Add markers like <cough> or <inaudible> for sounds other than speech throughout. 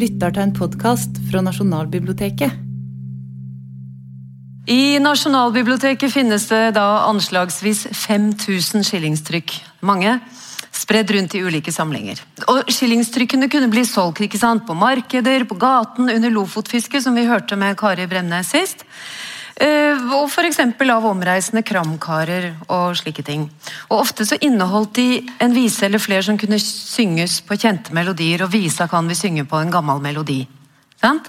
lytter til en podkast fra Nasjonalbiblioteket. I Nasjonalbiblioteket finnes det da anslagsvis 5000 skillingstrykk. Mange spredd rundt i ulike samlinger. Og Skillingstrykkene kunne bli solgt ikke sant? på markeder, på gaten, under lofotfisket, som vi hørte med Kari Bremnes sist. Eh, og f.eks. av omreisende kramkarer og slike ting. Og Ofte så inneholdt de en vise eller flere som kunne synges på kjente melodier, og visa kan vi synge på en gammel melodi. Sant?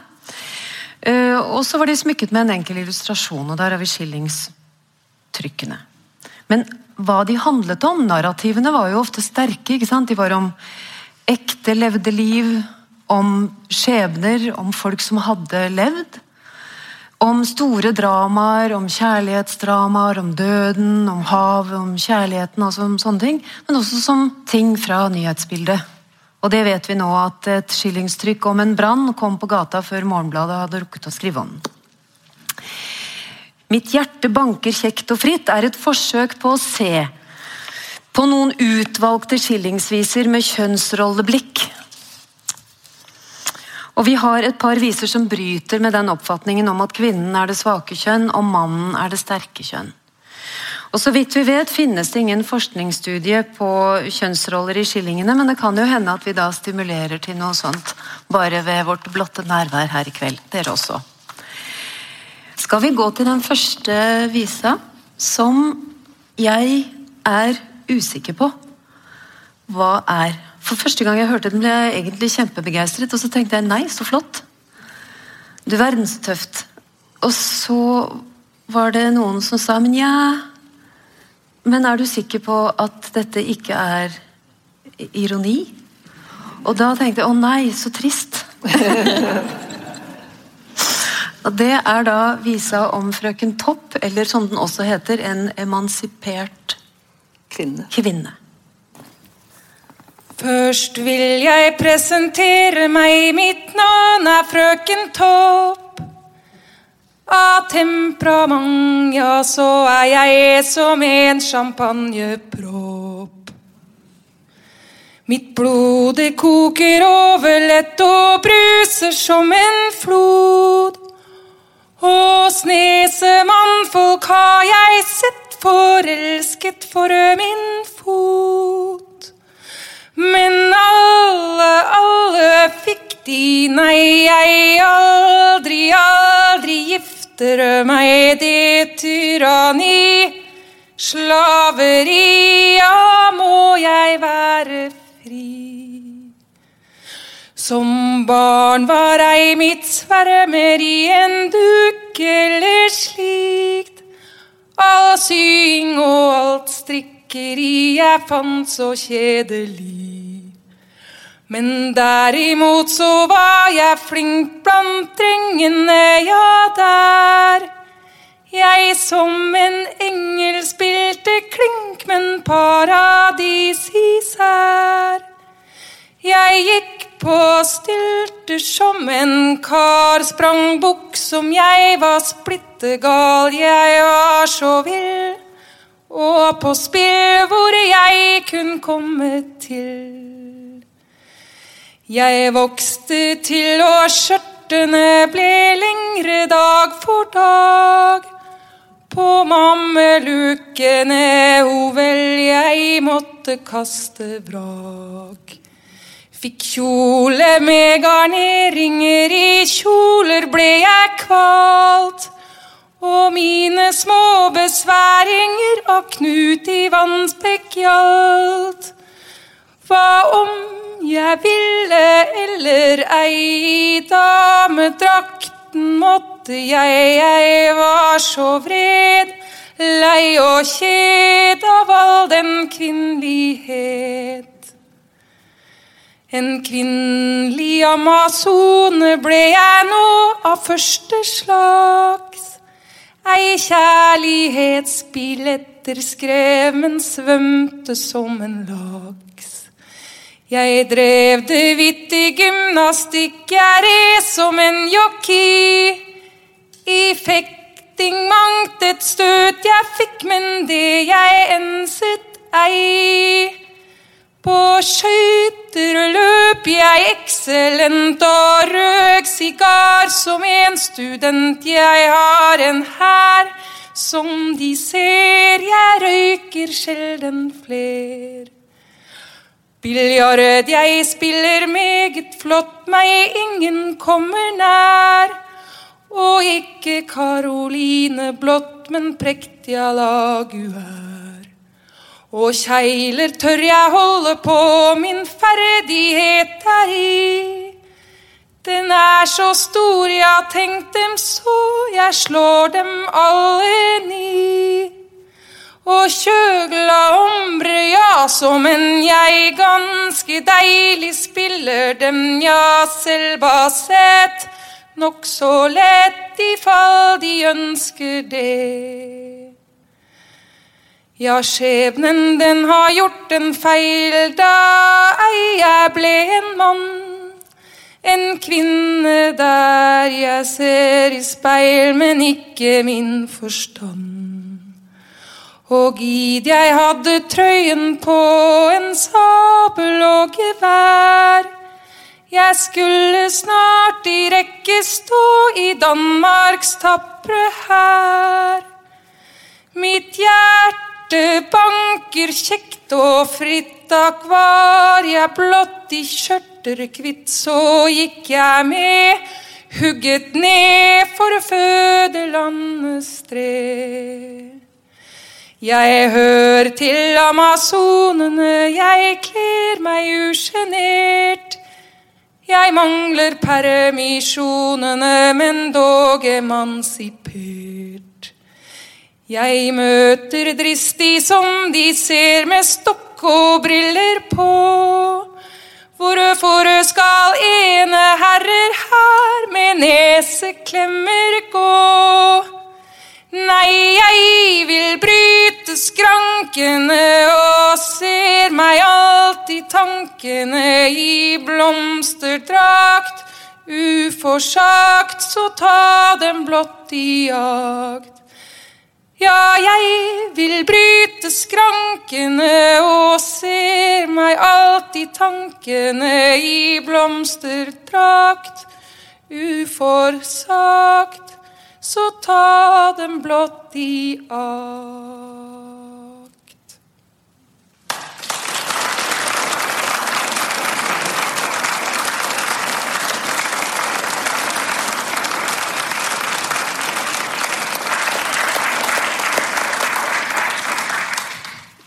Eh, og så var de smykket med en enkel illustrasjon, og der har vi skillingstrykkene. Men hva de handlet om, narrativene, var jo ofte sterke. ikke sant? De var om ekte levde liv, om skjebner, om folk som hadde levd. Om store dramaer, om kjærlighetsdramaer, om døden, om havet, om kjærligheten, altså om sånne ting. Men også som ting fra nyhetsbildet. Og det vet vi nå at et skillingstrykk om en brann kom på gata før Morgenbladet hadde rukket å skrive om den. Mitt hjerte banker kjekt og fritt er et forsøk på å se på noen utvalgte skillingsviser med kjønnsrolleblikk og Vi har et par viser som bryter med den oppfatningen om at kvinnen er det svake kjønn og mannen er det sterke kjønn. Og Så vidt vi vet finnes det ingen forskningsstudie på kjønnsroller i skillingene, men det kan jo hende at vi da stimulerer til noe sånt bare ved vårt blotte nærvær her i kveld. Dere også. Skal vi gå til den første visa, som jeg er usikker på hva er for første gang jeg hørte den, ble jeg egentlig kjempebegeistret. Og så tenkte jeg nei, så flott. Du verden så tøft. Og så var det noen som sa men ja Men er du sikker på at dette ikke er ironi? Og da tenkte jeg å nei, så trist. <laughs> og Det er da visa om frøken Topp, eller som den også heter, en emansipert kvinne. kvinne. Først vil jeg presentere meg, mitt navn er frøken Topp. Av temperament, ja, så er jeg som en champagnepropp. Mitt blod det koker over lett og bruser som en flod. Hos nesemannfolk har jeg sett forelsket for min fot. Men alle, alle fikk de, nei, jeg aldri, aldri gifter meg, det tyranni. Slaveri, ja, må jeg være fri. Som barn var ei mitt svermer i en duk eller slikt. All sying og alt strikkeri jeg fant så kjedelig. Men derimot så var jeg flink blant drengene, ja, der. Jeg som en engel spilte klink, men paradis især. Jeg gikk på stylter som en kar, sprang bukk som jeg var splittegal, jeg var så vill. Og på spill hvor jeg kunne komme til. Jeg vokste til, og skjørtene ble lengre dag for dag. På mammelukene, ho vel, jeg måtte kaste vrak. Fikk kjole med garneringer, i kjoler ble jeg kvalt. Og mine små besværinger av Knut i Vannsbekk gjaldt. Hva om jeg ville eller ei. Damedrakten måtte jeg, jeg var så vred. Lei og kjed av all den kvinnelighet. En kvinnelig amazone ble jeg nå av første slags. Ei kjærlighetsbilletter skrev, men svømte som en laks. Jeg drev det vidt i gymnastikk, jeg red som en jockey. I fekting mangt et støt jeg fikk, men det jeg enset ei. På skøyter løp jeg eksellent og røk sigar som en student. Jeg har en hær som de ser, jeg røyker sjelden fler. Biljard jeg spiller meget flott, meg ingen kommer nær. Og ikke Karoline blått, men prektig à la Guer. Og kjegler tør jeg holde på, min ferdighet er i. Den er så stor, ja, tenk dem så, jeg slår dem alle ni. Og kjøgla ombre, ja, som en jeg ganske deilig spiller dem, ja, selvbasert nokså lett ifall de ønsker det. Ja, skjebnen den har gjort en feil da ei jeg ble en mann. En kvinne der jeg ser i speil, men ikke min forstand. Og gid jeg hadde trøyen på en sabel og gevær. Jeg skulle snart i rekke stå i Danmarks tapre hær. Mitt hjerte banker kjekt og fritt, takk var jeg blott i skjørterkvitt, så gikk jeg med, hugget ned for fødelandets sted. Jeg hører til amazonene, jeg kler meg usjenert. Jeg mangler permisjonene, men dog emansipert. Jeg møter dristig som de ser med stokk og briller på. Hvorfor skal ene herrer her med neseklemmer gå? Nei, jeg vil bryte skrankene og ser meg alltid tankene i blomsterdrakt. Uforsagt, så ta dem blott i jakt. Ja, jeg vil bryte skrankene og ser meg alltid tankene i blomsterdrakt. Uforsagt så ta dem blott i akt.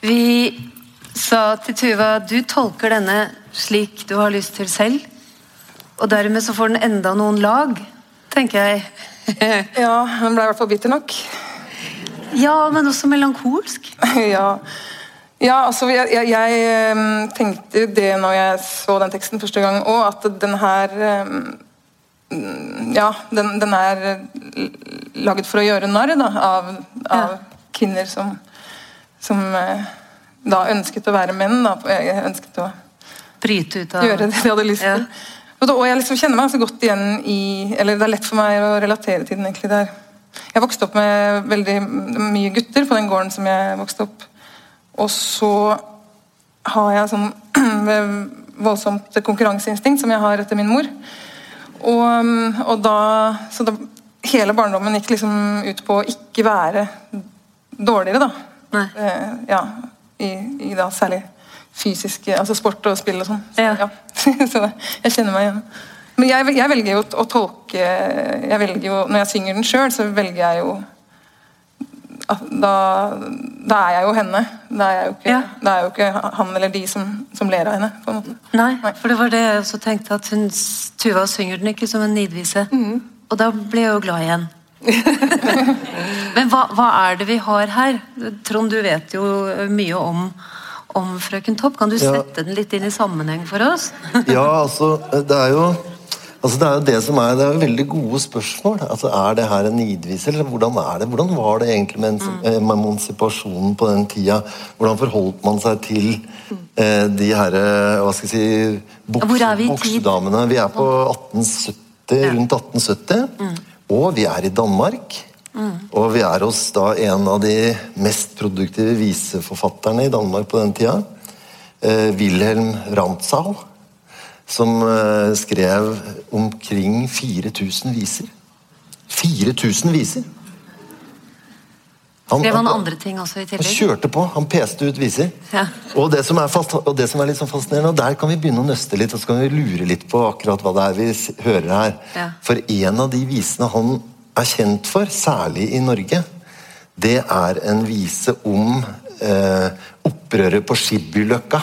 Vi sa til Tuva du tolker denne slik du har lyst til selv. Og dermed så får den enda noen lag, tenker jeg. <laughs> Ja, han ble i hvert fall bitter nok. Ja, men også melankolsk. <laughs> ja. ja, altså jeg, jeg, jeg tenkte det når jeg så den teksten første gang òg, at den her Ja, den, den er laget for å gjøre narr da, av, av kvinner som, som eh, da ønsket å være menn. Da. Ønsket å Bryte ut av gjøre det de hadde lyst til. Og da- Og jeg liksom kjenner meg så godt igjen i Eller det er lett for meg å relatere til den egentlig der. Jeg vokste opp med veldig mye gutter på den gården som jeg vokste opp. Og så har jeg sånn <clears throat> voldsomt konkurranseinstinkt som jeg har etter min mor. Og, og da, så da Hele barndommen gikk liksom ut på å ikke være dårligere, da. Eh, ja, i, i da særlig fysiske Altså sport og spill og sånn. Så, Ja. <laughs> så jeg kjenner meg igjen. Men jeg, jeg velger jo å tolke jeg velger jo, Når jeg synger den sjøl, så velger jeg jo da, da er jeg jo henne. Da er jeg jo ikke, Ja. da er jo ikke han eller de som, som ler av henne. på en måte. Nei, Nei. for det var det jeg også tenkte, at hun, Tuva synger den ikke som en nidvise. Og da ble jeg jo glad igjen. <laughs> Men hva, hva er det vi har her? Trond, du vet jo mye om, om Frøken Topp. Kan du Ja. sette den litt inn i sammenheng for oss? <laughs> Ja, altså, det er jo Altså Det er jo det som er, det er veldig gode spørsmål. Altså Er det her en nidvise, eller hvordan er det? Hvordan var det egentlig med ens- eh, emansipasjonen på den tida? Hvordan forholdt man seg til eh, de herre Hva skal jeg si buks, Hvor er vi? Vi er på 1870, rundt 1870. Og vi er i Danmark. Og vi er hos da en av de mest produktive viseforfatterne i Danmark på den tida. eh, Wilhelm Rantzau, som eh, skrev omkring 4000 viser. 4000 viser! Skrev han andre ting også i tillegg? Han kjørte på, han peste ut viser. Ja. Og, det som er fast, og det som er litt sånn fascinerende, og der kan vi begynne å nøste litt, og så kan vi lure litt på akkurat hva det er vi hører her. Ja. For en av de visene han er kjent for, særlig i Norge, det er en vise om eh, opprøret på Skibbylløkka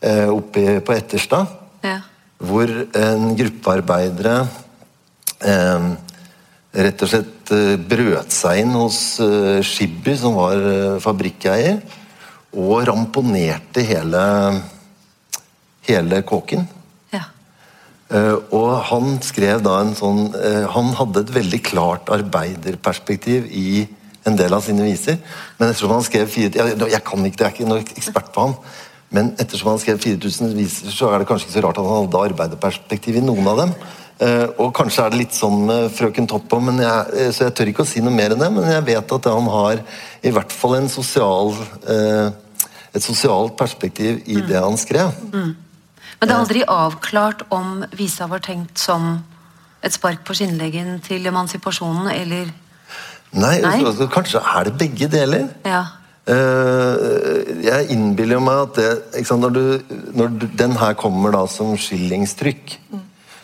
eh, oppe på Etterstad Ja. hvor en gruppe arbeidere eh, rett og slett eh, brøt seg inn hos eh, Skibby, som var eh, fabrikkeier, og ramponerte hele, hele kåken. Eh, og han skrev da en sånn eh, Han hadde et veldig klart arbeiderperspektiv i en del av sine viser. Men ettersom han skrev fire, jeg, jeg kan ikke, jeg er ikke noen ekspert på han. Men ettersom han skrev 4000 viser, så er det kanskje ikke så rart at han hadde arbeiderperspektiv i noen av dem. Eh, og kanskje er det litt sånn med Frøken Toppo, men jeg, så jeg tør ikke å si noe mer enn det. Men jeg vet at han har i hvert fall en sosial, et sosialt perspektiv i det han skrev. Men det er aldri avklart om visa var tenkt som et spark på skinnleggen til emansipasjonen, eller Nei, Nei? altså, kanskje er det begge deler. Ja. Uh, jeg innbiller meg at det sant, når, du, når du, den her kommer da som skillingstrykk,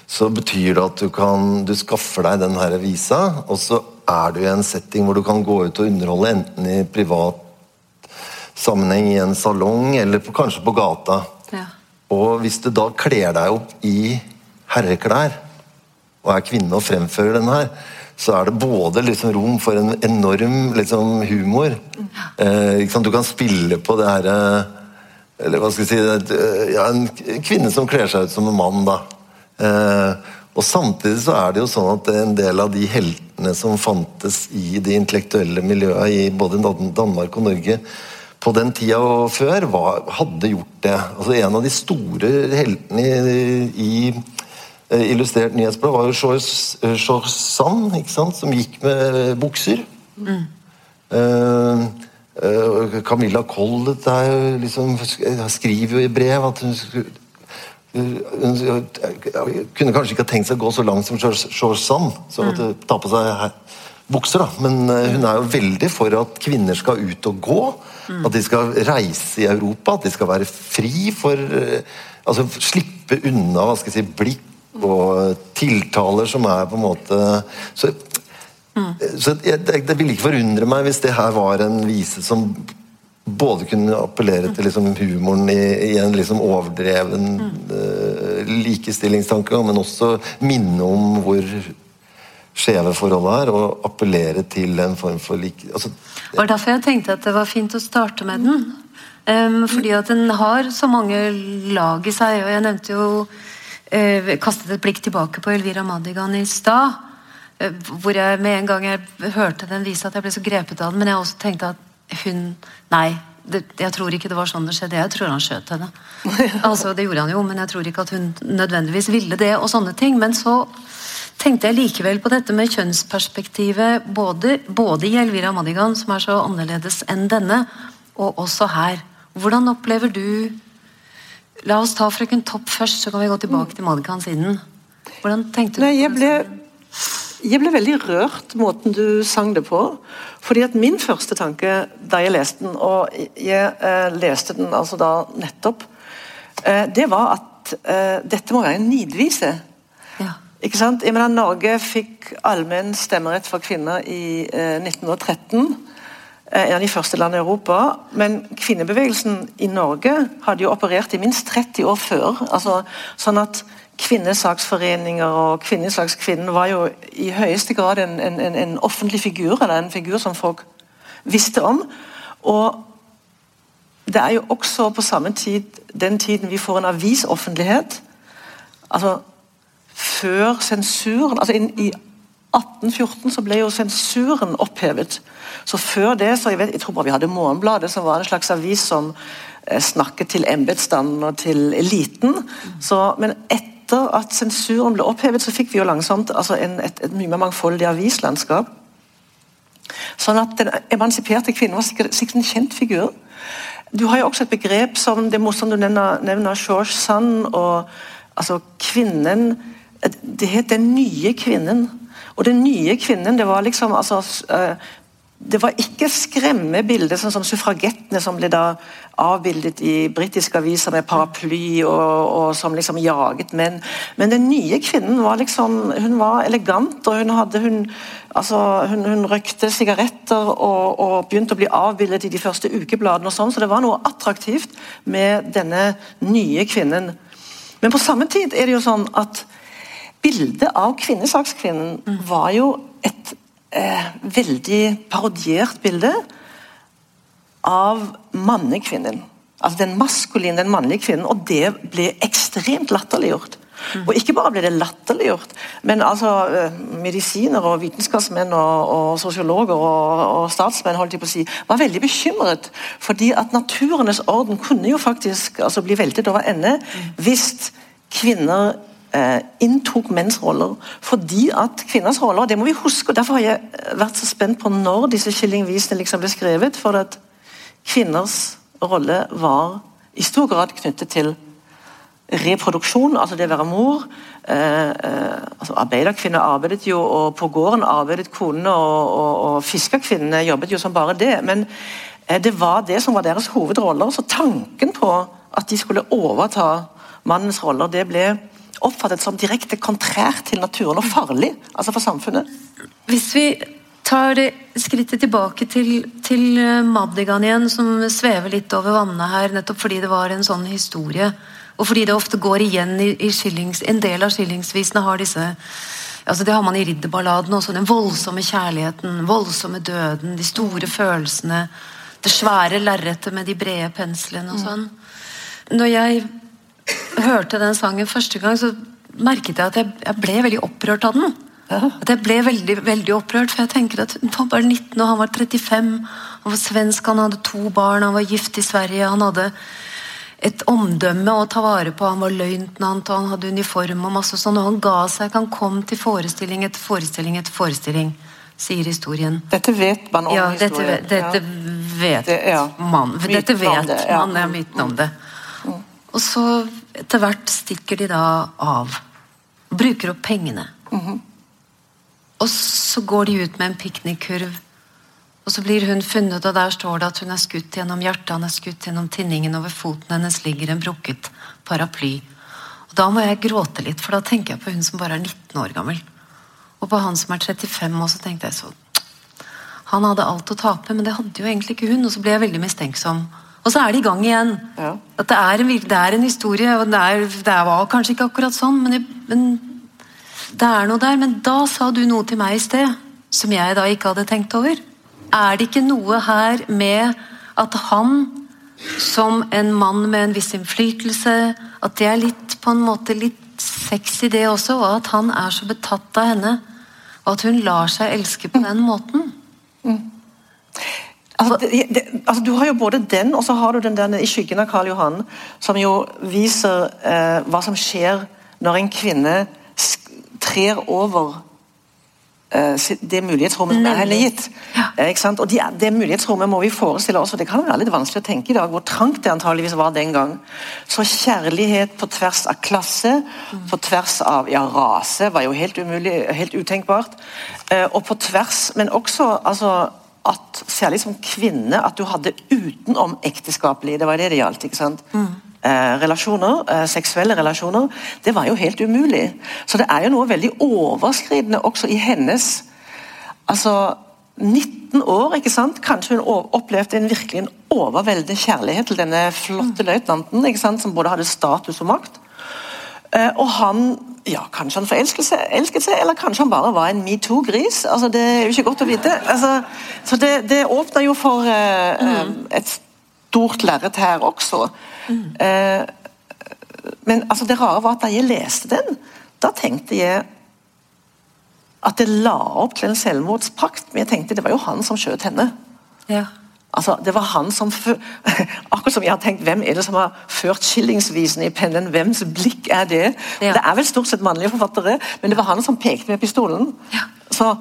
så betyr det at du kan du skaffer deg den her visa, og så er du i en setting hvor du kan gå ut og underholde, enten i privat sammenheng i en salong, eller på, kanskje på gata. ja. Og hvis du da kler deg opp i herreklær, og er kvinne og fremfører denne her, så er det både liksom rom for en enorm liksom, humor. Eh? Du kan spille på det herre Eller hva skal jeg si eh, ja, En kvinne som kler seg ut som en mann, da. Eh, og samtidig så er det jo sånn at en del av de heltene som fantes i det intellektuelle miljøet i både Danmark og Norge på den tida og før, var, hadde gjort det. Altså En av de store heltene i, i eh, Illustrert nyhetsblad var jo George George Sand, ikke sant? som gikk med bukser. Mm. Uh, uh, Camilla Collett er liksom, skriver jo i brev at hun skulle hun kunne kanskje ikke ha tenkt seg å gå så langt som George Sand. Så at hun tar på seg bukser, da. Men eh, hun er jo veldig for at kvinner skal ut og gå. At de skal reise i Europa. At de skal være fri for eh, Altså slippe unna hva skal jeg si, blikk og tiltaler som er på en måte Så, så jeg, det, det ville ikke forundre meg hvis det her var en vise som både kunne appellere til liksom humoren i, i en liksom overdreven eh, likestillingstanke, men også minne om hvor skjeve forholdet her, og appellere til en form for like... Altså, Det var derfor jeg tenkte at det var fint å starte med den. Um, fordi at den har så mange lag i seg, og jeg nevnte jo uh, Kastet et blikk tilbake på Elvira Madigan i stad. Uh, hvor jeg med en gang jeg hørte den vise at jeg ble så grepet av den, men jeg også tenkte at hun Nei, det, jeg tror ikke det var sånn det skjedde. Jeg tror han skjøt henne. <laughs> altså, Det gjorde han jo, men jeg tror ikke at hun nødvendigvis ville det, og sånne ting. Men så tenkte jeg likevel på dette med kjønnsperspektivet både, både i Elvira Madigan, som er så annerledes enn denne, og også her. Hvordan opplever du La oss ta Frøken Topp først, så kan vi gå tilbake til Madigan siden. Hvordan tenkte du Nei, jeg ble, jeg ble veldig rørt måten du sang det på. Fordi at min første tanke da jeg leste den, og jeg eh, leste den altså da nettopp, eh, det var at eh, dette må være en nidvise. Ja. Ikke sant? Jeg mener, Norge fikk allmenn stemmerett for kvinner i eh, 1913. eh, En av de første landene i Europa. Men kvinnebevegelsen i Norge hadde jo operert i minst 30 år før. altså Sånn at kvinnesaksforeninger og kvinneslagskvinnen var jo i høyeste grad en, en, en, en offentlig figur, eller en figur som folk visste om. Og det er jo også på samme tid den tiden vi får en avisoffentlighet. Altså før sensuren altså inn, I 1814 så ble jo sensuren opphevet. Så før det så jeg, vet, jeg tror bare vi hadde Morgenbladet, som var en slags avis som eh, snakket til embetsstanden og til eliten. Så, men etter at sensuren ble opphevet, så fikk vi jo langsomt altså en, et, et mye mer mangfoldig avislandskap. Sånn at Den emansiperte kvinnen var sikkert, sikkert en kjent figur. du har jo også et begrep som det er du nevner, nevner George Sand og altså kvinnen Det het 'den nye kvinnen'. Og den nye kvinnen, det var liksom altså, eh, det var ikke skremmebildet, sånn som suffragettene som ble da avbildet i britiske aviser med paraply og, og, som liksom jaget menn. Men den nye kvinnen var liksom Hun var elegant, og hun hadde hun, altså, hun, hun røykte sigaretter og, og, begynte å bli avbildet i de første ukebladene, og sånn, så det var noe attraktivt med denne nye kvinnen. Men på samme tid er det jo sånn at bildet av kvinnesakskvinnen var jo et eh, veldig parodiert bilde av mannekvinnen. Altså den maskuline, den mannlige kvinnen. Og det ble ekstremt latterliggjort. Mm. Og ikke bare ble det latterliggjort, men altså eh, medisiner og vitenskapsmenn og, og sosiologer og, og, statsmenn holdt jeg på å si, var veldig bekymret. Fordi at naturenes orden kunne jo faktisk altså, bli veltet over ende hvis kvinner inntok menns roller. Fordi at kvinners roller, det må vi huske, og derfor har jeg vært så spent på når disse skillingvisene liksom ble skrevet. for at kvinners rolle var i stor grad knyttet til reproduksjon, altså det å være mor. Eh, eh, altså Arbeiderkvinner arbeidet jo, og på gården arbeidet konene, og, og, og fiskerkvinnene jobbet jo som bare det. Men eh, det var det som var deres hovedroller. Så tanken på at de skulle overta mannens roller, det ble oppfattet som direkte kontrært til naturen og farlig altså for samfunnet. Hvis vi tar skrittet tilbake til, til eh, Madigan igjen, som svever litt over vannet her, nettopp fordi det var en sånn historie, og fordi det ofte går igjen i, i skillings, En del av skillingsvisene har disse altså Det har man i ridderballadene også. Den voldsomme kjærligheten, voldsomme døden, de store følelsene. Det svære lerretet med de brede penslene og sånn. Når jeg hørte den sangen første gang, så merket jeg at jeg, jeg ble veldig opprørt av den. At jeg ble veldig, veldig opprørt, for jeg tenker at hun var bare 19 og han var 35. Han var svensk, han hadde to barn, han var gift i Sverige. Han hadde et omdømme å ta vare på. Han var løytnant og han hadde uniform. og masse sånn, og Han ga seg, han kom til forestilling etter forestilling etter forestilling, sier historien. Dette vet man om ja, dette, historien. Dette vet Det- ja. man. Dette vet det, ja. man, er myten om det. Og så etter hvert stikker de da av. Bruker opp pengene. Og så går de ut med en piknikkurv. Og så blir hun funnet, og der står det at hun er skutt gjennom hjertet, han er skutt gjennom tinningen, over foten hennes ligger en brukket paraply. Og Da må jeg gråte litt, for da tenker jeg på hun som bare er 19 år gammel. Og på han som er 35, og så tenkte jeg så Han hadde alt å tape, men det hadde jo egentlig ikke hun, og så ble jeg veldig mistenksom. Og så er det i gang igjen. Ja. At det er, en, det er en historie, og det, er, det var kanskje ikke akkurat sånn, men, jeg, men det er noe der. Men da sa du noe til meg i sted som jeg da ikke hadde tenkt over. Er det ikke noe her med at han, som en mann med en viss innflytelse, at det er litt på en måte litt sexy det også, og at han er så betatt av henne, og at hun lar seg elske på den måten? Altså, det, det, altså, du har jo både den, og så har du den der i skyggen av Karl Johan, som jo viser eh, hva som skjer når en kvinne trer over eh, det mulighetsrommet som er henne gitt. Eh, ikke sant? Og de, Det mulighetsrommet må vi forestille oss, og det kan være litt vanskelig å tenke i dag, hvor trangt det antageligvis var den gang. Så kjærlighet på tvers av klasse, på tvers av ja, rase, var jo helt umulig, helt utenkbart. Eh, og på tvers, men også altså, at særlig som kvinne at du hadde utenom ekteskapelig Det var det det gjaldt. ikke sant? Eh, relasjoner, eh, seksuelle relasjoner, det var jo helt umulig. Så det er jo noe veldig overskridende også i hennes Altså 19 år, ikke sant? Kanskje hun opplevde en virkelig en overveldende kjærlighet til denne flotte løytnanten, ikke sant? som både hadde status og makt. Eh, og han ja, Kanskje han forelsket seg, seg, eller kanskje han bare var en metoo-gris. altså Det er jo ikke godt å vite. Altså, så Det, det åpner jo for eh, mm. et stort lerret her også. Eh, men altså, det rare var at da jeg leste den, da tenkte jeg at det la opp til en selvmordspakt. Men jeg tenkte det var jo han som skjøt henne. Ja. Altså, det var han som <laughs> Akkurat som jeg har tenkt, hvem er det som har ført skillingsvisene i pennen? Hvems blikk er det? Ja. Det er vel stort sett mannlige forfattere, men det var han som pekte med pistolen. Ja. Så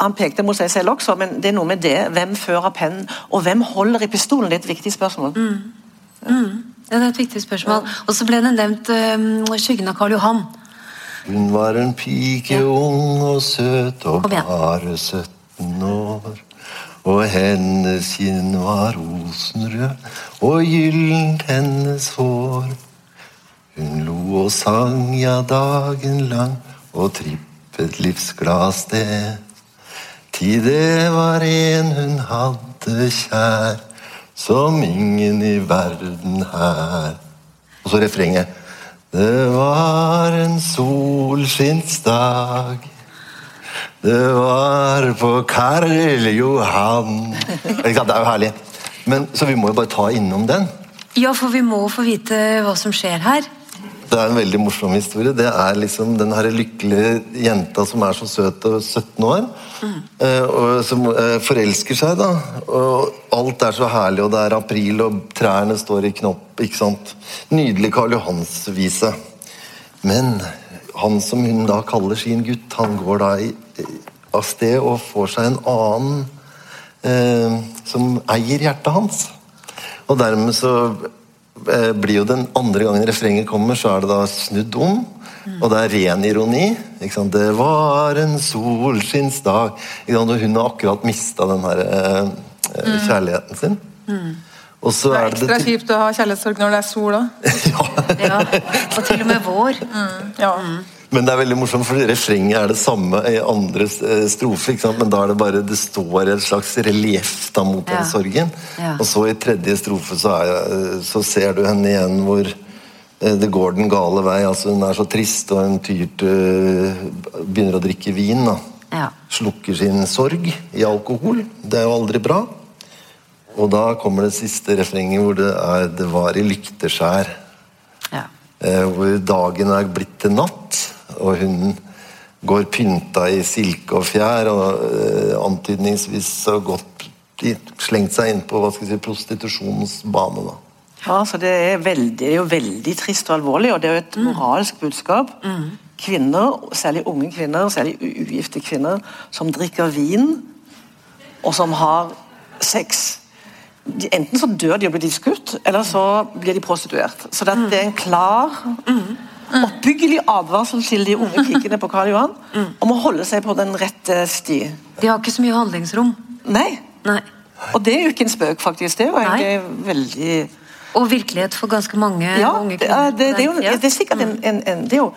Han pekte mot seg selv også, men det er noe med det. Hvem fører pennen, og hvem holder i pistolen? Det er et viktig spørsmål. Ja, det er et viktig spørsmål. Og så ble det nevnt eh, skyggen av Karl Johan. Hun var en pike ung og søt og bare 17 år. Og hennes kinn var rosenrød, og gyllent hennes hår. Hun lo og sang ja dagen lang, og trippet livsglad sted. Ti det var en hun hadde kjær, som ingen i verden her. Og så refrenget. Det var en solskinnsdag. Det var på Karl Johan Det er jo herlig. Men, så vi må jo bare ta innom den. Ja, for vi må få vite hva som skjer her. Det er en veldig morsom historie. Det er liksom den her lykkelige jenta som er så søt og 17 år. Mm. Og som eh, forelsker seg, da. Og alt er så herlig, og det er april, og trærne står i knopp. ikke sant? Nydelig Karl Johans-vise. Men han som hun da kaller sin gutt, han går da i, av sted og får seg en annen eh, som eier hjertet hans. Og dermed så eh, blir jo den andre gangen refrenget kommer, så er det da snudd om. Og det er ren ironi. Ikke sant? Det var en solskinnsdag. Og hun har akkurat mista den her eh, eh, kjærligheten sin. Og så Det er er det ekstra kjipt å ha kjærlighetssorg når det er sol òg. <laughs> Ja, Og til og med vår. Ja. Men det er veldig morsomt, for refrenget er det samme i andre eh, strofer. ikke sant? Men da er det bare det står et slags relieff da mot Ja. den sorgen. Ja. Og så i tredje strofe så, er, eh, så ser du henne igjen hvor eh, det går den gale vei. altså Hun er så trist, og hun tyr til Begynner å drikke vin. da. Ja. Slukker sin sorg i alkohol. Det er jo aldri bra. Og da kommer det siste refrenget hvor det er 'Det var i lykteskjær'. Ja. Eh, hvor dagen er blitt til natt, og hun går pynta i silke og fjær, og eh, antydningsvis gått i- slengt seg inn på hva skal jeg si, prostitusjonens bane. da. Ja, altså det er, veldig, det er jo veldig trist og alvorlig, og det er jo et moralsk budskap. Kvinner, særlig unge kvinner, særlig ugifte kvinner, som drikker vin, og som har sex de, Enten så dør de og blir de skutt, eller så blir de prostituert. Så det, det er en klar, oppbyggelig advarsel til de unge pikene på Karl Johan om å holde seg på den rette sti. De har ikke så mye handlingsrom. Nei. Nei. Og det er jo ikke en spøk, faktisk. Det jo egentlig veldig Og virkelighet for ganske mange Ja, unge det er, kvinner. det, det, er jo, det er sikkert en, en, en det er jo,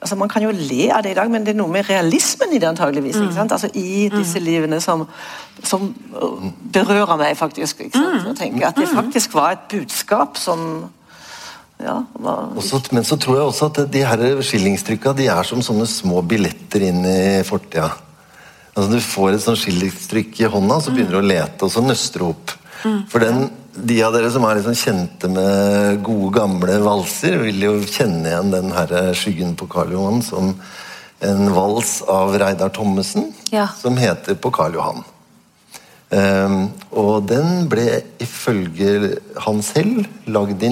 altså Man kan jo le av det i dag, men det er noe med realismen i det antageligvis. Ikke sant? Altså I disse livene som, som øh, berører meg, faktisk. Ikke sant? Jeg tenker At det faktisk var et budskap som ja, var, Og men så tror jeg også at de her skillingstrykka de er som sånne små billetter inn i fortida. Altså Du får et sånt skillingstrykk i hånda, så begynner du å lete, og så nøster du opp. For den, De av dere som er liksom kjente med gode, gamle valser, vil jo kjenne igjen den her skyggen på Karl Johan som en vals av Reidar Thommessen, Ja. som heter På Karl Johan. Um, og den ble ifølge han selv lagd i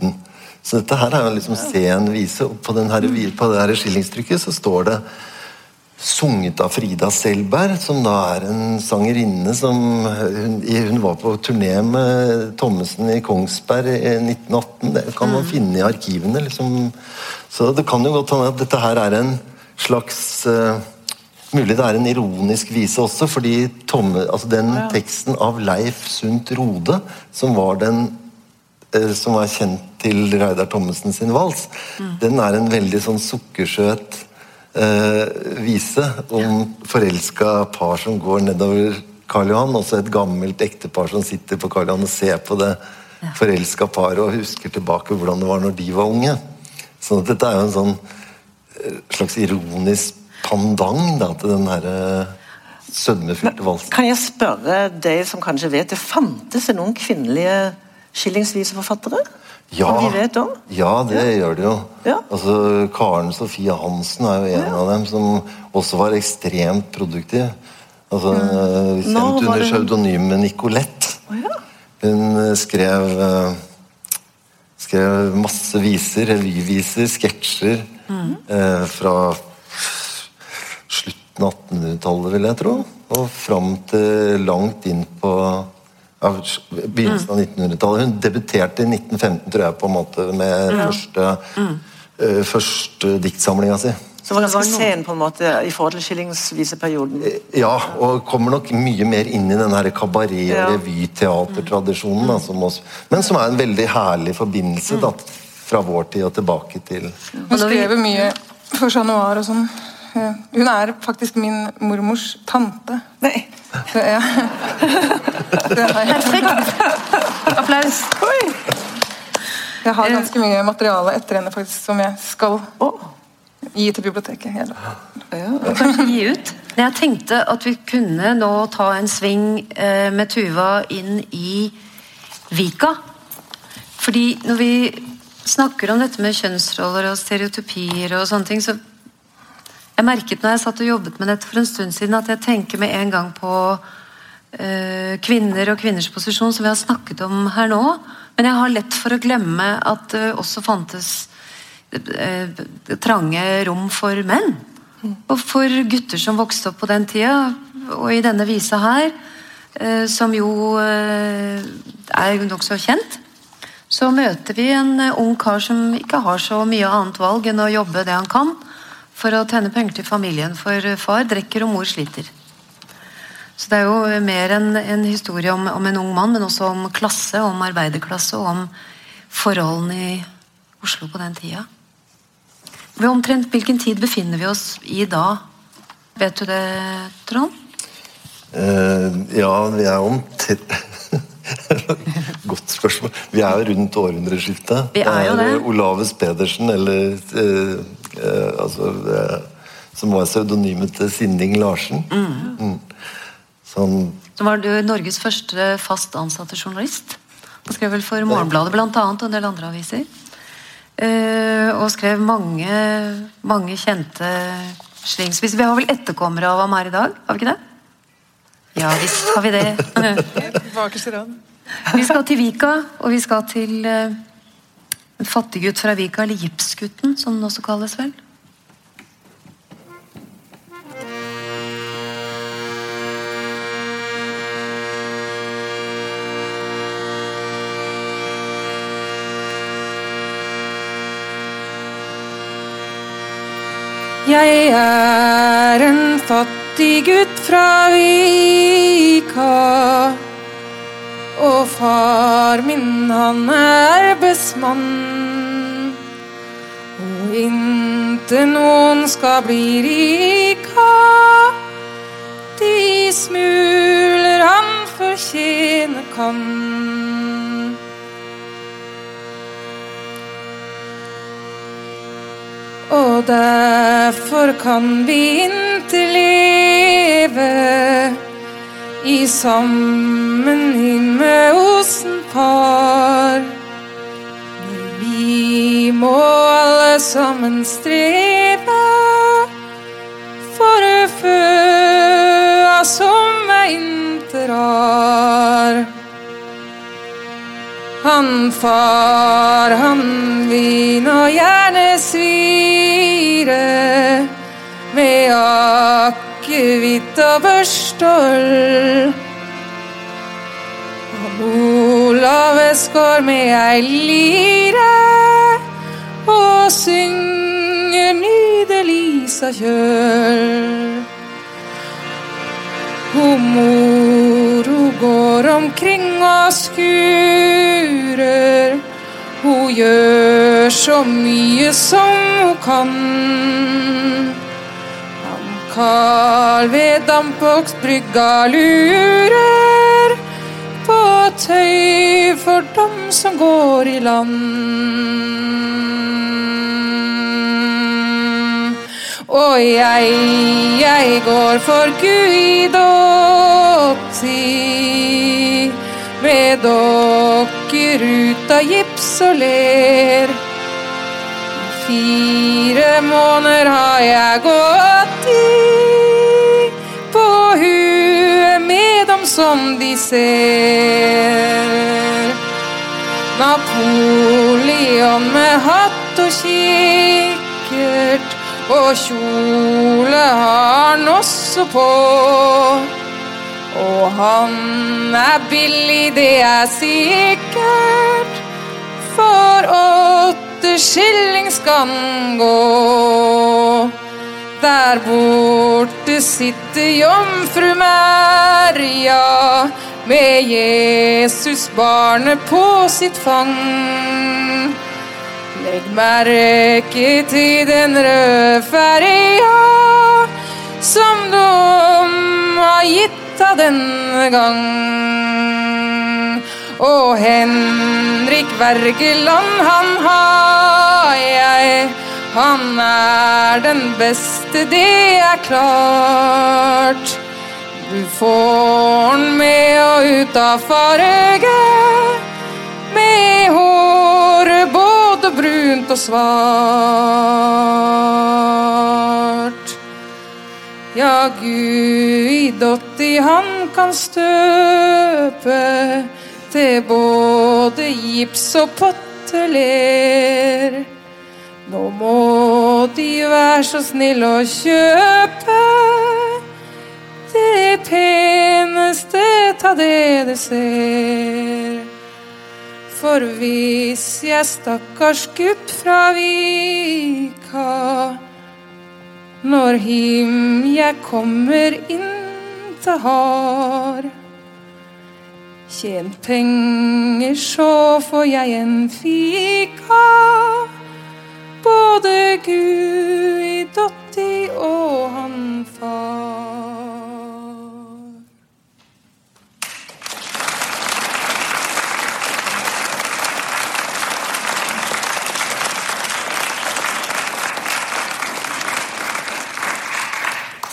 1919. Så dette her er jo liksom sen vise. Og på, her, på det her skillingstrykket så står det sunget av Frida Selberg, som da er en sangerinne som Hun, hun var på turné med Thommessen i Kongsberg i 1918. Det kan man finne i arkivene. liksom. Så det kan jo godt hende at dette her er en slags uh, Mulig det er en ironisk vise også, fordi Tomme, altså den teksten av Leif Sundt Rode, som var den som er kjent til Reidar Thommessen sin vals, den er en veldig sånn sukkersøt eh, vise om forelska par som går nedover Karl Johan, også et gammelt ektepar som sitter på Karl Johan og ser på det forelska paret og husker tilbake hvordan det var når de var unge. Så dette er jo en sånn eh, slags ironisk pandang da, til den herre sødmefylte valsen. Kan jeg spørre deg som kanskje vet det, fantes noen kvinnelige skillingsviseforfattere? Ja, Som vi vet om? ja, det gjør det jo. Ja. Altså, Karen Sofie Hansen er jo en av dem som også var ekstremt produktiv. Altså, mm. Kjent under det pseudonymet Nicolette. Oh, ja. Hun eh, skrev eh, skrev masse viser, revyviser, sketsjer Mm. eh, fra slutten av 1800-tallet, vil jeg tro. Og fram til langt inn på ja, begynnelsen av 1900-tallet. Hun debuterte i 1915, tror jeg, på en måte med første, uh, første diktsamlinga si. Så var ganske noe- sen på en måte i forhold til skillingsviseperioden. Ja, og kommer nok mye mer inn i den her kabaret- og revyteatertradisjonen. som men som er en veldig herlig forbindelse da, fra vår tid og tilbake til Hun skrev jo mye for Chat Noir og sånn. Eh, Hun er faktisk min mormors tante. Nei. Det. <laughs> Perfekt! Applaus. jeg har ganske mye materiale etter henne faktisk som jeg skal gi til biblioteket. Kanskje gi ut. Jeg tenkte at vi kunne nå ta en sving eh, med Tuva inn i Vika. Fordi når vi snakker om dette med kjønnsroller og stereotypier og sånne ting, så jeg merket når jeg satt og jobbet med dette for en stund siden, at jeg tenker med en gang på uh, kvinner og kvinners posisjon, som vi har snakket om her nå. Men jeg har lett for å glemme at det også fantes eh, trange rom for menn. Og for gutter som vokste opp på den tida, og i denne visa her, eh, som jo er nokså kjent, så møter vi en ung kar som ikke har så mye annet valg enn å jobbe det han kan for å tjene penger til familien, for far drikker og mor sliter. Så det er jo mer en, en historie om, om en ung mann, men også om klasse, om arbeiderklasse og om forholdene i Oslo på den tida. Ved omtrent hvilken tid befinner vi oss i da? Vet du det, Trond? Uh, ja, vi er om <laughs> Godt spørsmål. Vi er rundt århundreskiftet. Vi er jo det. Olaves Pedersen, eller eh, altså, eh, Som var pseudonymet til Sinding Larsen. Mm. Sånn, Som var du Norges første fast ansatte journalist. Han skrev vel for Morgenbladet blant annet, og en del andre aviser. Uh, og skrev mange, mange kjente slingsvis. Vi har vel etterkommere av ham her i dag? Har vi ikke det? Ja visst har vi det. <laughs> Vi skal til Vika, og vi skal til eh, en fattiggutt fra Vika, eller Gipsgutten, som den også kalles vel. Jeg er en fattig gutt fra Vika. Og far min, han er arbeidsmann. Og inntil noen skal bli rika, de smuler han fortjene kan. Og derfor kan vi inntil leve i sammenheng med far. par. Vi må alle sammen streve for å føa som er har. Han far, han vin og gjerne svire med akevitt og børstål. Han Olave skår med ei lire og synger nydelig sa kjøl. Hun mor, hun går omkring og skurer. Hun gjør så mye som hun kan. Han Karl ved dampboksbrygga lurer på tøy for dem som går i land. Og jeg, jeg går for Guidotti med dokker ut av gips og ler. Fire måneder har jeg gått i som de ser. Napoleon med hatt og kikkert og kjole har han også på. Og han er billig, det er sikkert, for åtte skilling skal han gå. Der borte sitter jomfru Maria med Jesus barnet på sitt fang. Legg merke til den røde ferja som de har gitt av denne gang. Og Henrik Wergeland, han har jeg. Han er den beste, det er klart. Du får han med og ut av farge, med håret både brunt og svart. Ja, Guidotti, han kan støpe til både gips og potteler. Nå må de være så snille å kjøpe det peneste ta det de ser. For hvis jeg stakkars gutt fra Vika når him jeg kommer inn til har Tjent penger, så får jeg en fika. Både Guidotti og han far.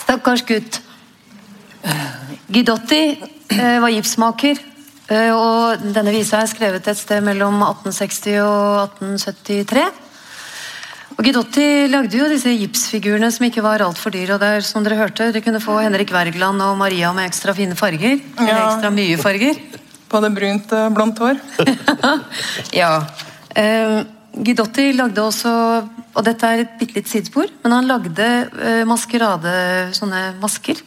Stakkars gutt. Gidotti eh, var gipsmaker, eh, og denne visa er skrevet et sted mellom 1860 og 1873. Og Guidotti lagde jo disse gipsfigurene som ikke var altfor dyre. Og der, som dere hørte, dere kunne få Henrik Wergeland og Maria med ekstra fine farger. Eller Ja. ekstra mye farger. <laughs> Både brunt og blondt hår. <laughs> ja. Eh, Guidotti lagde også Og dette er et bitte litt sidespor, men han lagde eh, maskerade, sånne masker.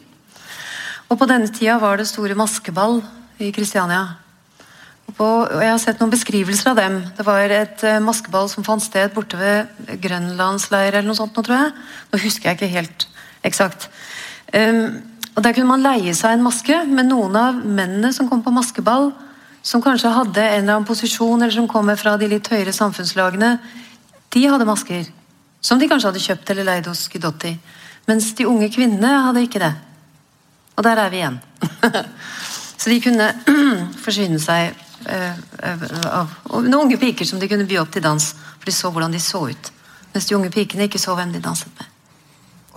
Og på denne tida var det store maskeball i Kristiania. Og, jeg har sett noen beskrivelser av dem. Det var et eh, maskeball som fant sted borte ved Grønlandsleir eller noe sånt, nå tror jeg. Nå husker jeg ikke helt eksakt. Um, og Der kunne man leie seg en maske, men noen av mennene som kom på maskeball, som kanskje hadde en eller annen posisjon, eller som kommer fra de litt høyere samfunnslagene, de hadde masker. Som de kanskje hadde kjøpt eller leid hos Guidotti. Mens de unge kvinnene hadde ikke det. Og der er vi igjen. <laughs> Så de kunne <clears throat> forsyne seg noen unge piker som de kunne by opp til dans, for de så hvordan de så ut. Mens de unge pikene ikke så hvem de danset med.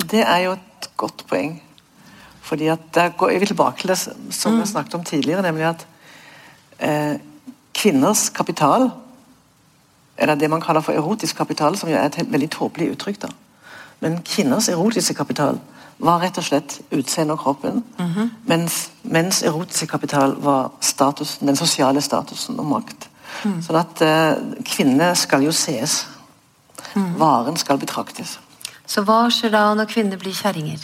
Og det er jo et godt poeng. Fordi at der går vil tilbake til det som vi snakket om tidligere, nemlig at eh, kvinners kapital, eller det man kaller for erotisk kapital, som jo er et helt, veldig tåpelig uttrykk, da. Men kvinners erotiske kapital var rett og slett utseendet og kroppen, mens mens erotisk kapital var statusen, den sosiale statusen og makt. Sånn at eh, kvinner skal jo sees. Varen skal betraktes. Så hva skjer da når kvinner blir kjerringer?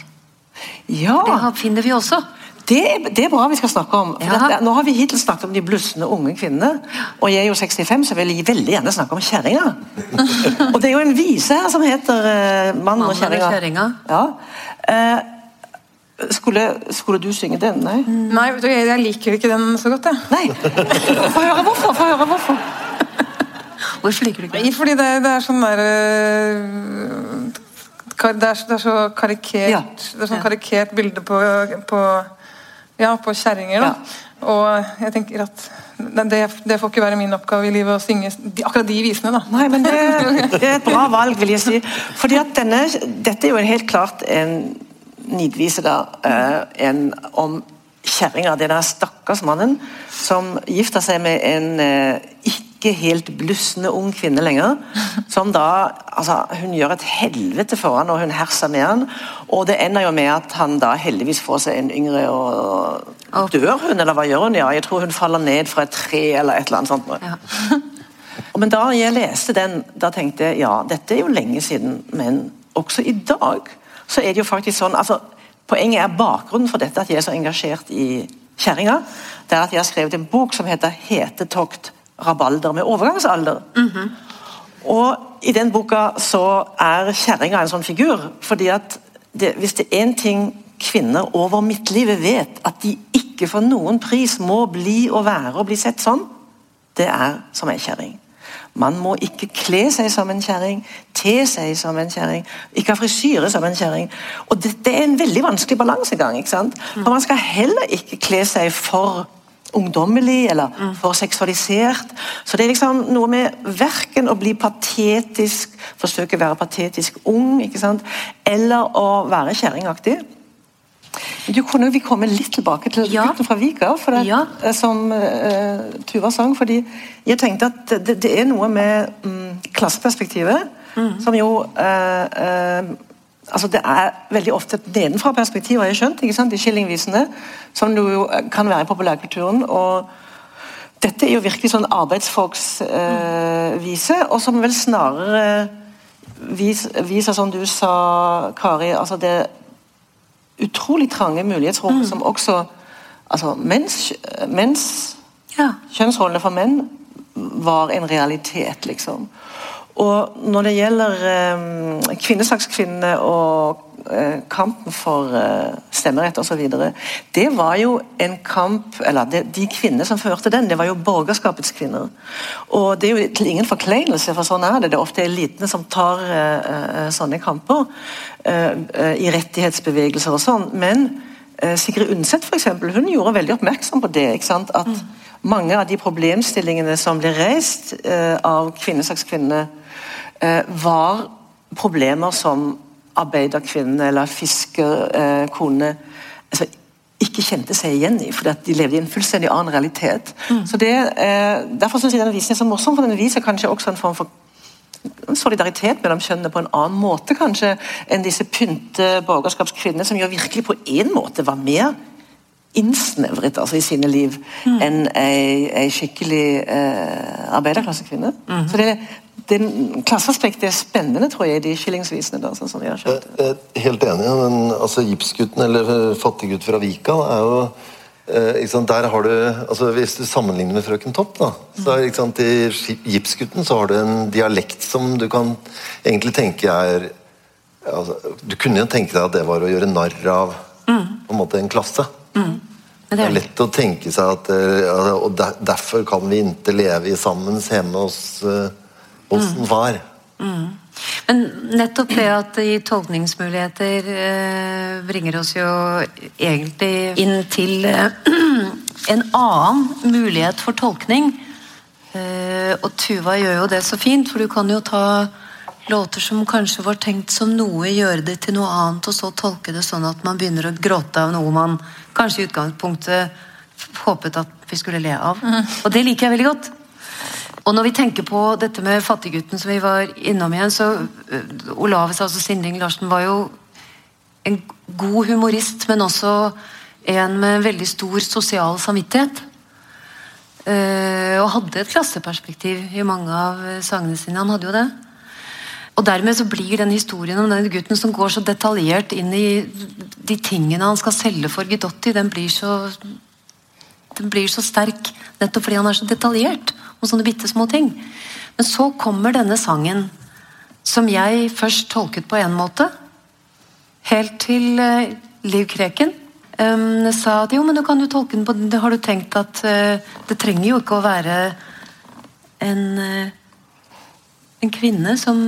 Ja! Det finner vi også. Det, er- det er bra vi skal snakke om. For Ja. dette- nå har vi hittil snakket om de blussende unge kvinnene. Og jeg er jo 65, så jeg vil veldig gjerne snakke om kjerringa. <laughs> og det er jo en vise her som heter uh, 'Mannen og kjerringa'. kjerringa. Ja. Uh, skulle, skulle du synge den? Nei? Nei, jeg, liker liker ikke den så godt, jeg. Nei. Få høre hvorfor. Få høre hvorfor. <laughs> Hvorfor liker du ikke den? Fordi det, det er sånn der øh, det, er, det er så karikert Ja. Det er sånn karikert bilde på, på Ja, på kjerringer, da. Og jeg tenker at det, det får ikke være min oppgave i livet å synge akkurat de visene, da. Nei, men det, det er et bra valg, vil jeg si. <laughs> Fordi at denne, Dette er jo helt klart en nidvise, da. eh, en om kjerringa, den stakkars mannen som gifter seg med en eh, ikke helt blussende ung kvinne lenger. Som da altså, Hun gjør et helvete for han, og hun herser med han. Og det ender jo med at han da heldigvis får seg en yngre, og Dør hun, eller hva gjør hun? Ja, jeg tror hun faller ned fra et tre, eller et eller annet sånt. Ja. <laughs> Men da jeg leste den, da tenkte jeg ja, dette er jo lenge siden men også i dag så er det jo faktisk sånn altså, Poenget er bakgrunnen for dette at jeg er så engasjert i kjerringa. Det er at jeg har skrevet en bok som heter 'Hetetokt rabalder med overgangsalder'. Og I den boka så er kjerringa en sånn figur. fordi at det, Hvis det er én ting kvinner over midtlivet vet, at de ikke for noen pris må bli og være og bli sett sånn, det er som ei kjerring. Man må ikke kle seg som en kjerring, te seg som en kjerring, ikke ha frisyre som en kjerring. Og det, er en veldig vanskelig balansegang. ikke sant? For Man skal heller ikke kle seg for ungdommelig eller for seksualisert. Så det er liksom noe med verken å bli patetisk, forsøke å være patetisk ung, ikke sant? eller å være kjerringaktig. Du kunne vi komme litt tilbake til Ja. gutten fra Vika, det, Ja. eh, som uh, Tuva sang. fordi jeg tenkte at det, det er noe med um, klasseperspektivet som jo uh, eh, altså Det er veldig ofte et nedenfra-perspektiv, har jeg skjønt, ikke sant, i skillingvisene, som jo kan være i populærkulturen. og dette er jo virkelig sånn arbeidsfolksvise, eh, og som vel snarere vis, viser, som du sa, Kari, altså det utrolig trange mulighetsrom som også altså mens, mens Ja. kjønnsrollene for menn var en realitet, liksom. Og når det gjelder eh, kvinnesakskvinnene og eh, kampen for eh, stemmerett osv., det var jo en kamp Eller det, de kvinnene som førte den, det var jo borgerskapets kvinner. Og det er jo til ingen forkleinelse, for sånn er det. Det er ofte elitene som tar eh, eh, sånne kamper eh, eh, i rettighetsbevegelser og sånn. Men Sigrid Undset for eksempel, hun gjorde veldig oppmerksom på det. At mange av de problemstillingene som ble reist av kvinnesakskvinnene, var problemer som arbeiderkvinnene eller fiskerkonene altså, ikke kjente seg igjen i, fordi de levde i en fullstendig annen realitet. Så det, eh, Derfor syns jeg denne visen er så morsom, for den viser kanskje også en form for solidaritet mellom kjønnene på en annen måte kanskje enn disse pynte borgerskapskvinnene, som jo virkelig på en måte var mer innsnevret altså, i sine liv enn ei, ei skikkelig eh, arbeiderklassekvinne. Så det, det Klasseaspektet er spennende, tror jeg, i de skillingsvisene. da, sånn som jeg har skjønt. Jeg er helt enig. Men, altså, Gipsgutten, eller eh, Fattiggutt fra Vika, er jo eh, ikke sant, der har du, altså Hvis du sammenligner med Frøken Topp, da, så er, ikke sant, i Gipsgutten så har du en dialekt som du kan egentlig tenke er altså, Du kunne jo tenke deg at det var å gjøre narr av på en måte en klasse. Mm. Det det er lett å tenke seg at eh, Og derfor kan vi ikke leve i sammen hjemme hos, eh, var. far. Men nettopp det at det gir tolkningsmuligheter eh, bringer oss jo egentlig inn til eh, <clears throat> en annen mulighet for tolkning. Eh, og Tuva gjør jo det så fint, for du kan jo ta låter som kanskje var tenkt som noe, gjøre det til noe annet, og så tolke det sånn at man begynner å gråte av noe man kanskje i utgangspunktet håpet at vi skulle le av. Og det liker jeg veldig godt. Og når vi tenker på dette med fattiggutten som vi var innom igjen, så uh, Olaves, altså Sinding Larsen, var jo en god humorist, men også en med veldig stor sosial samvittighet. Eh, og hadde et klasseperspektiv i mange av eh, sangene sine. Han hadde jo det. Og dermed så blir den historien om denne gutten som går så detaljert inn i de tingene han skal selge for Gidotti, den blir så den blir så sterk nettopp fordi han er så detaljert om sånne bitte små ting. Men så kommer denne sangen, som jeg først tolket på en måte, helt til eh, Liv Kreken um, sa at jo, men du kan jo tolke den på det Har du tenkt at uh, det trenger jo ikke å være en, uh, en kvinne som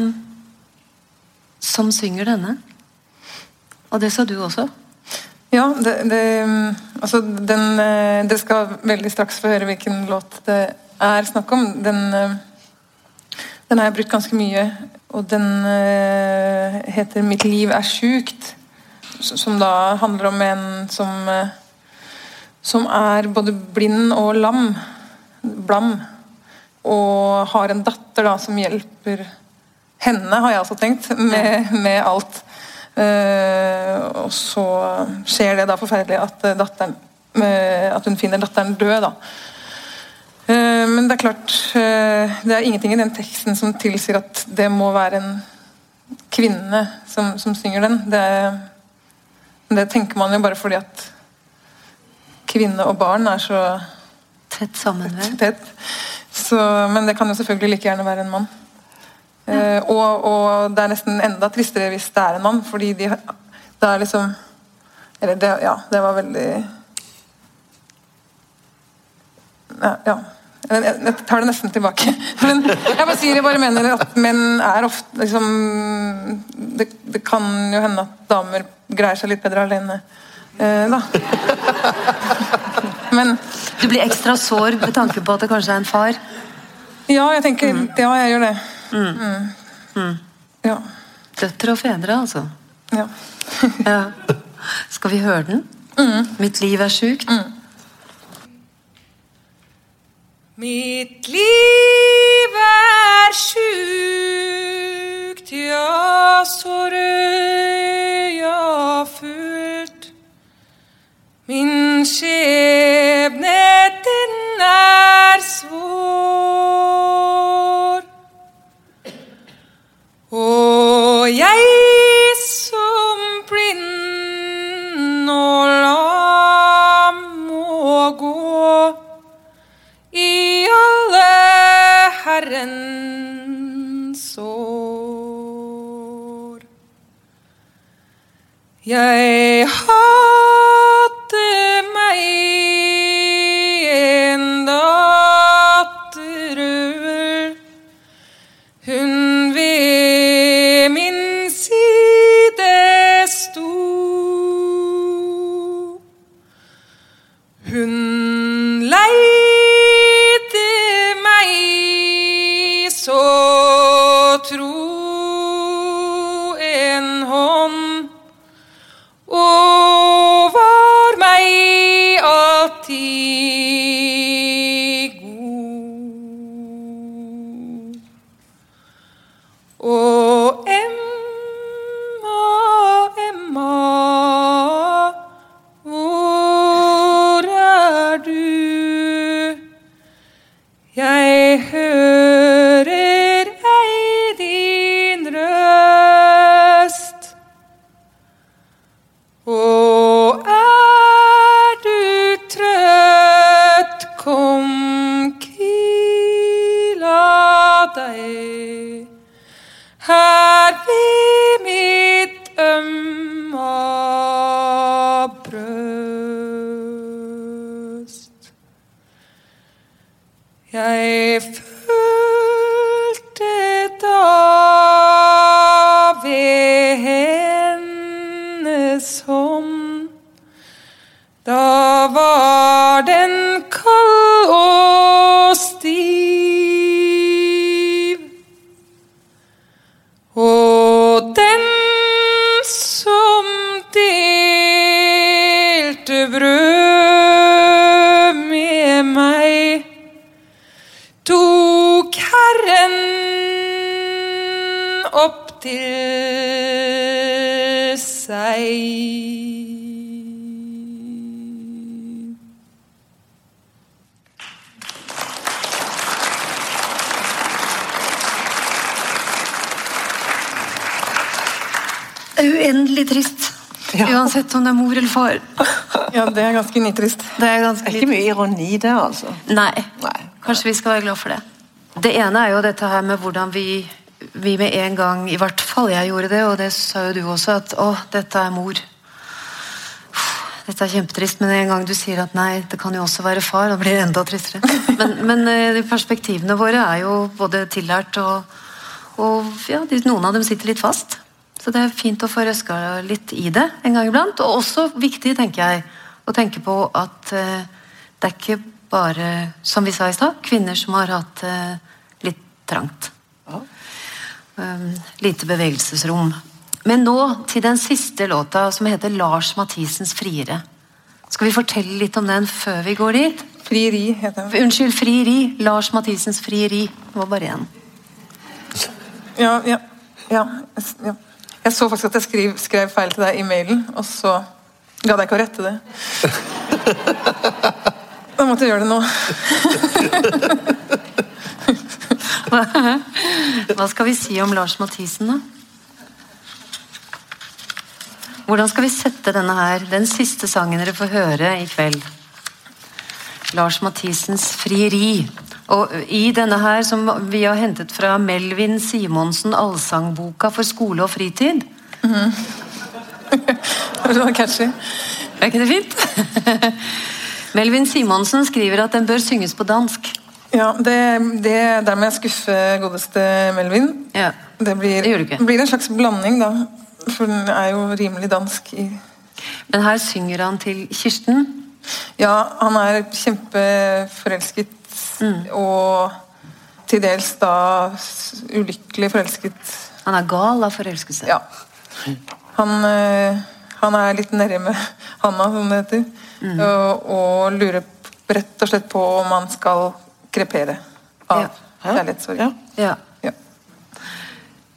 som synger denne? Og det sa du også? Ja, det, det, altså den, Dere skal veldig straks få høre hvilken låt det er snakk om. Den, eh, den har jeg brukt ganske mye, og den eh, heter 'Mitt liv er sjukt'. Som da handler om en som eh, som er både blind og lam. Blam. Og har en datter da som hjelper henne, har jeg altså tenkt, <laughs> med, med alt. Uh, og så skjer det da forferdelig at, datteren, uh, at hun finner datteren død. da. Eh, men det er klart, eh, det er ingenting i den teksten som tilsier at det må være en kvinne som, som synger den. Det, det tenker man jo bare fordi at kvinne og barn er så Tett sammen, vel? men det kan jo selvfølgelig like gjerne være en mann. Ja. og, og det er nesten enda tristere hvis det er en mann, fordi de, det er liksom Eller det, ja, det var veldig Ja. ja. Jeg, tar det nesten tilbake. <laughs> Men jeg bare sier jeg bare mener at menn er ofte liksom det, det kan jo hende at damer greier seg litt bedre alene. Eh, da. <laughs> Men Du blir ekstra sår med tanke på at det kanskje er en far. ja, jeg tenker Ja, jeg gjør det. Mm. Ja. Døtre og fedre, altså. ja. Ja. Skal vi høre den? Mitt liv er sjukt. Mitt liv er sjukt, ja, så røya fullt. Min skjebne, Jeg hater meg Uansett om det er mor eller far. <laughs> Ja, det er ganske nitrist. Det er ganske Det er ikke mye ironi der, altså. Nei. Nei. Kanskje vi skal være glad for det. Det ene er jo dette her med hvordan vi, vi med en gang, i hvert fall jeg gjorde det, og det sa jo du også, at å, dette er mor. Dette er kjempetrist, men en gang du sier at nei, det kan jo også være far, da blir det enda tristere. <laughs> Men, men eh, perspektivene våre er jo både tillært og, og ja, noen av dem sitter litt fast. Så det er fint å få røska litt i det en gang iblant. Og også viktig, tenker jeg, å tenke på at eh, det er ikke bare, som vi sa i stad, kvinner som har hatt eh, litt trangt. Um, lite bevegelsesrom. Men nå til den siste låta, som heter Lars Mathisens 'Friere'. Skal vi fortelle litt om den før vi går dit? Frieri heter den. Unnskyld, 'Frieri'. Lars Mathisens 'Frieri'. Det var bare én. Ja, ja, ja, ja. Jeg så faktisk at jeg skrev, skrev feil til deg i mailen, og så gadd jeg ikke å rette det. <laughs> Da måtte jeg gjøre det nå. Hva skal vi si om Lars Mathisen, da? Hvordan skal vi sette denne her, den siste sangen dere får høre i kveld? Lars Mathisens 'Frieri'. Og i denne her, som vi har hentet fra Melvin Simonsen, allsangboka for skole og fritid <laughs> Det var catchy. Er ikke det fint? <laughs> Melvin Simonsen skriver at den bør synges på dansk. Ja, det, det, Der må jeg skuffe godeste Melvin. Ja. Det blir, Det blir en slags blanding, da. For den er jo rimelig dansk i Men her synger han til Kirsten. Ja, han er kjempeforelsket, og til dels da ulykkelig forelsket. Han er gal av forelskelse. Ja. Han, eh, han er litt nærme Hanna, som det heter, og, og lurer rett og slett på om han skal krepere av Ja. kjærlighetssorg. Ja. Ja.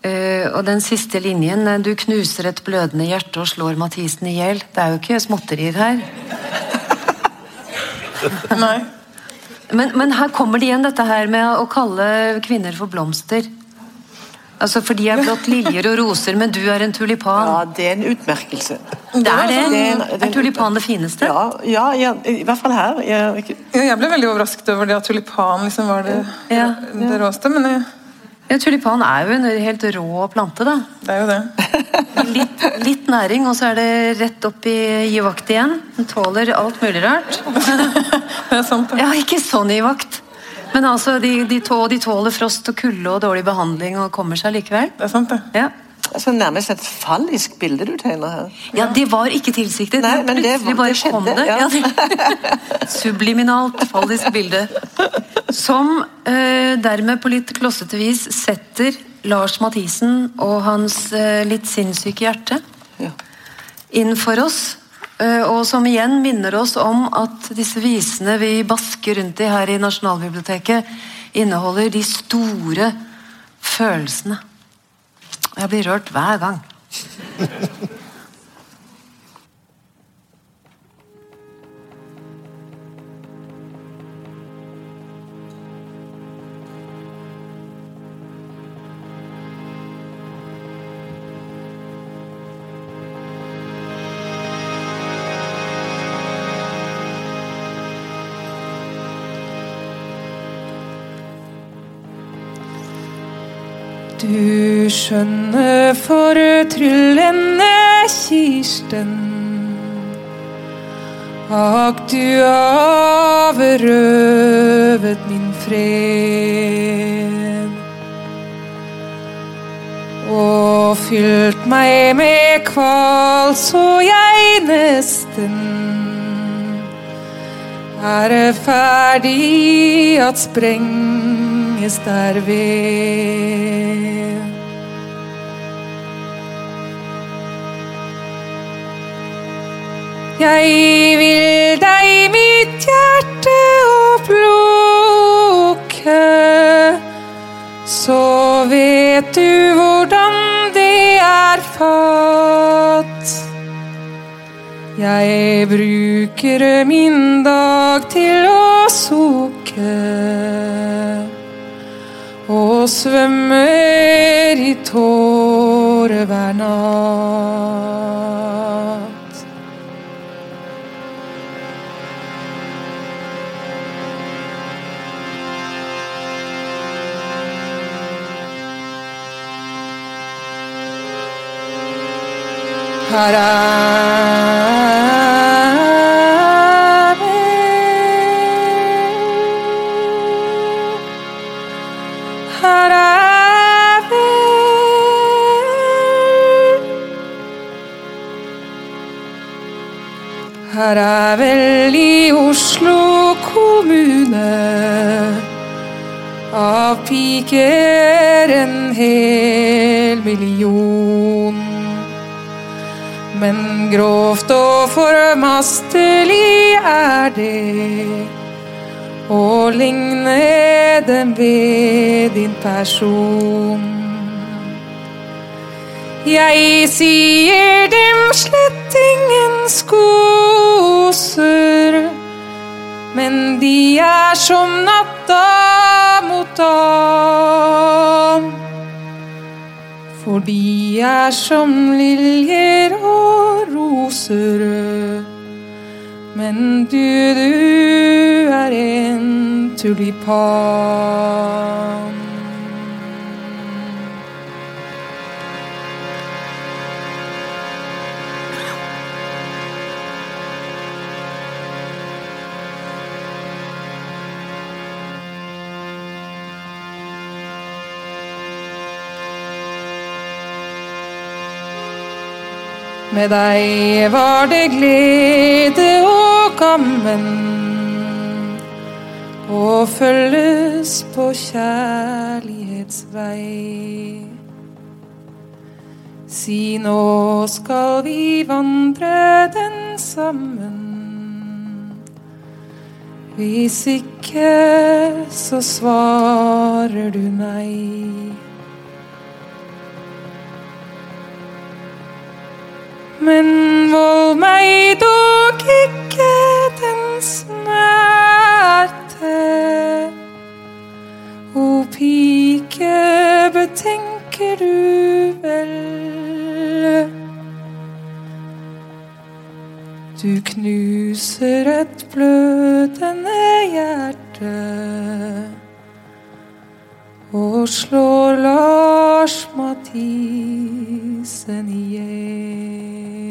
Eh, og den siste linjen eh, Du knuser et blødende hjerte og slår Mathisen i hjel. Det er jo ikke småtterier her. <laughs> Nei. Men, men her kommer det igjen dette her med å kalle kvinner for blomster. Altså For de er blott liljer og roser, men du er en tulipan. ja, det er en utmerkelse. det er det. Det er en- det er Er tulipan det fineste? Ja, ja, ja, i hvert fall her. Jeg, ikke, Ja, jeg ble veldig overrasket over det at tulipan liksom var det, Ja. det råeste, men jeg, Ja, Tulipan er jo en helt rå plante, da. det er jo det. Litt, litt næring, og så er det rett opp i givakt igjen. Den tåler alt mulig rart. <laughs> Det er sant. det. Ja, ikke sånn givakt. Men altså, de, de, tå, de tåler frost og kulde og dårlig behandling og kommer seg likevel. Det er sant, det. Ja, altså Nærmest et fallisk bilde du tegner her. ja det var ikke tilsiktet. Nei, men det- plutselig bare det skjedde, kom det. ja. Ja. <laughs> Subliminalt fallisk bilde. Som eh, dermed på litt klossete vis setter Lars Mathisen og hans eh, litt sinnssyke hjerte Ja. inn for oss. eh, Og som igjen minner oss om at disse visene vi basker rundt i her i Nasjonalbiblioteket, inneholder de store følelsene. Jeg blir rørt hver gang. <laughs> skjønne fortryllende Kirsten. Ak, du har berøvet min fred. Og fylt meg med kval så jeg nesten er ferdig at sprenges derved. Jeg vil deg mitt hjerte opplukke, så vet du hvordan det er fatt. Jeg bruker min dag til å sukke og svømmer i tårer hver natt. Her er vel i Oslo kommune av piker en hel million. Men grovt og formastelig er det å ligne dem ved din person. Jeg sier dem slett ingen skoser, men de er som natta mot dagen. For de er som liljer og roserød. Men du, du er en tulipan. Med deg var det glede og gammen å følges på kjærlighetsvei. Si nå skal vi vandre den sammen. Hvis ikke, så svarer du nei. Men vold meg dog ikke den smerte. O pike, betenker du vel? Du knuser et blødende hjerte og slår Lars Mathisen i hjel.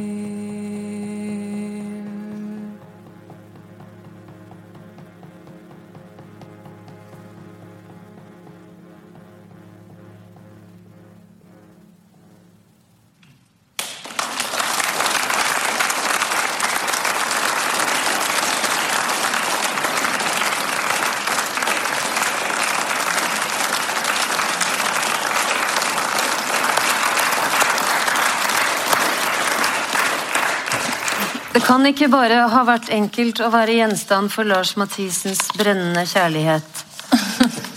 Kan ikke bare ha vært enkelt å være gjenstand for Lars Mathisens brennende kjærlighet.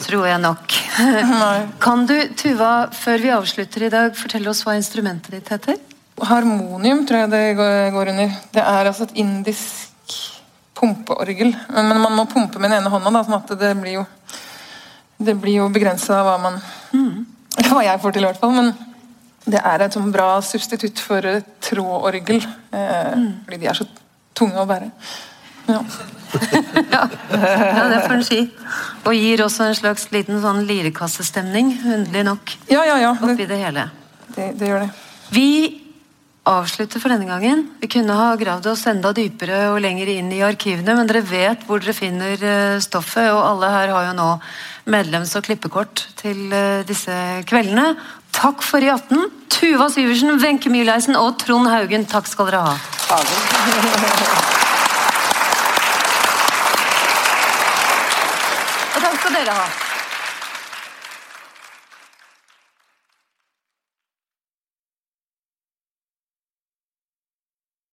Tror jeg nok. Kan du, Tuva, før vi avslutter i dag, fortelle oss hva instrumentet ditt heter? Harmonium tror jeg det går under. Det er altså et indisk pumpeorgel. Men man må pumpe med den ene hånda, da, sånn at det blir jo Det blir jo begrensa hva man Hva jeg får til, i hvert fall. Men det er et sånn bra substitutt for et trådorgel. Eh, Fordi de er så tunge å bære. <laughs> Ja. Ja, det får en si. Og gir også en slags liten sånn lirekassestemning, underlig nok, ja, ja. ja. Det, oppi det hele. det, det gjør det. Vi avslutter for denne gangen. Vi kunne ha gravd oss enda dypere og lenger inn i arkivene, men dere vet hvor dere finner eh, stoffet, og alle her har jo nå medlems- og klippekort til eh, disse kveldene. Takk for i 18. Tuva Syversen, Wenche Myhleisen og Trond Haugen, takk skal dere ha. <laughs> Og takk skal dere ha.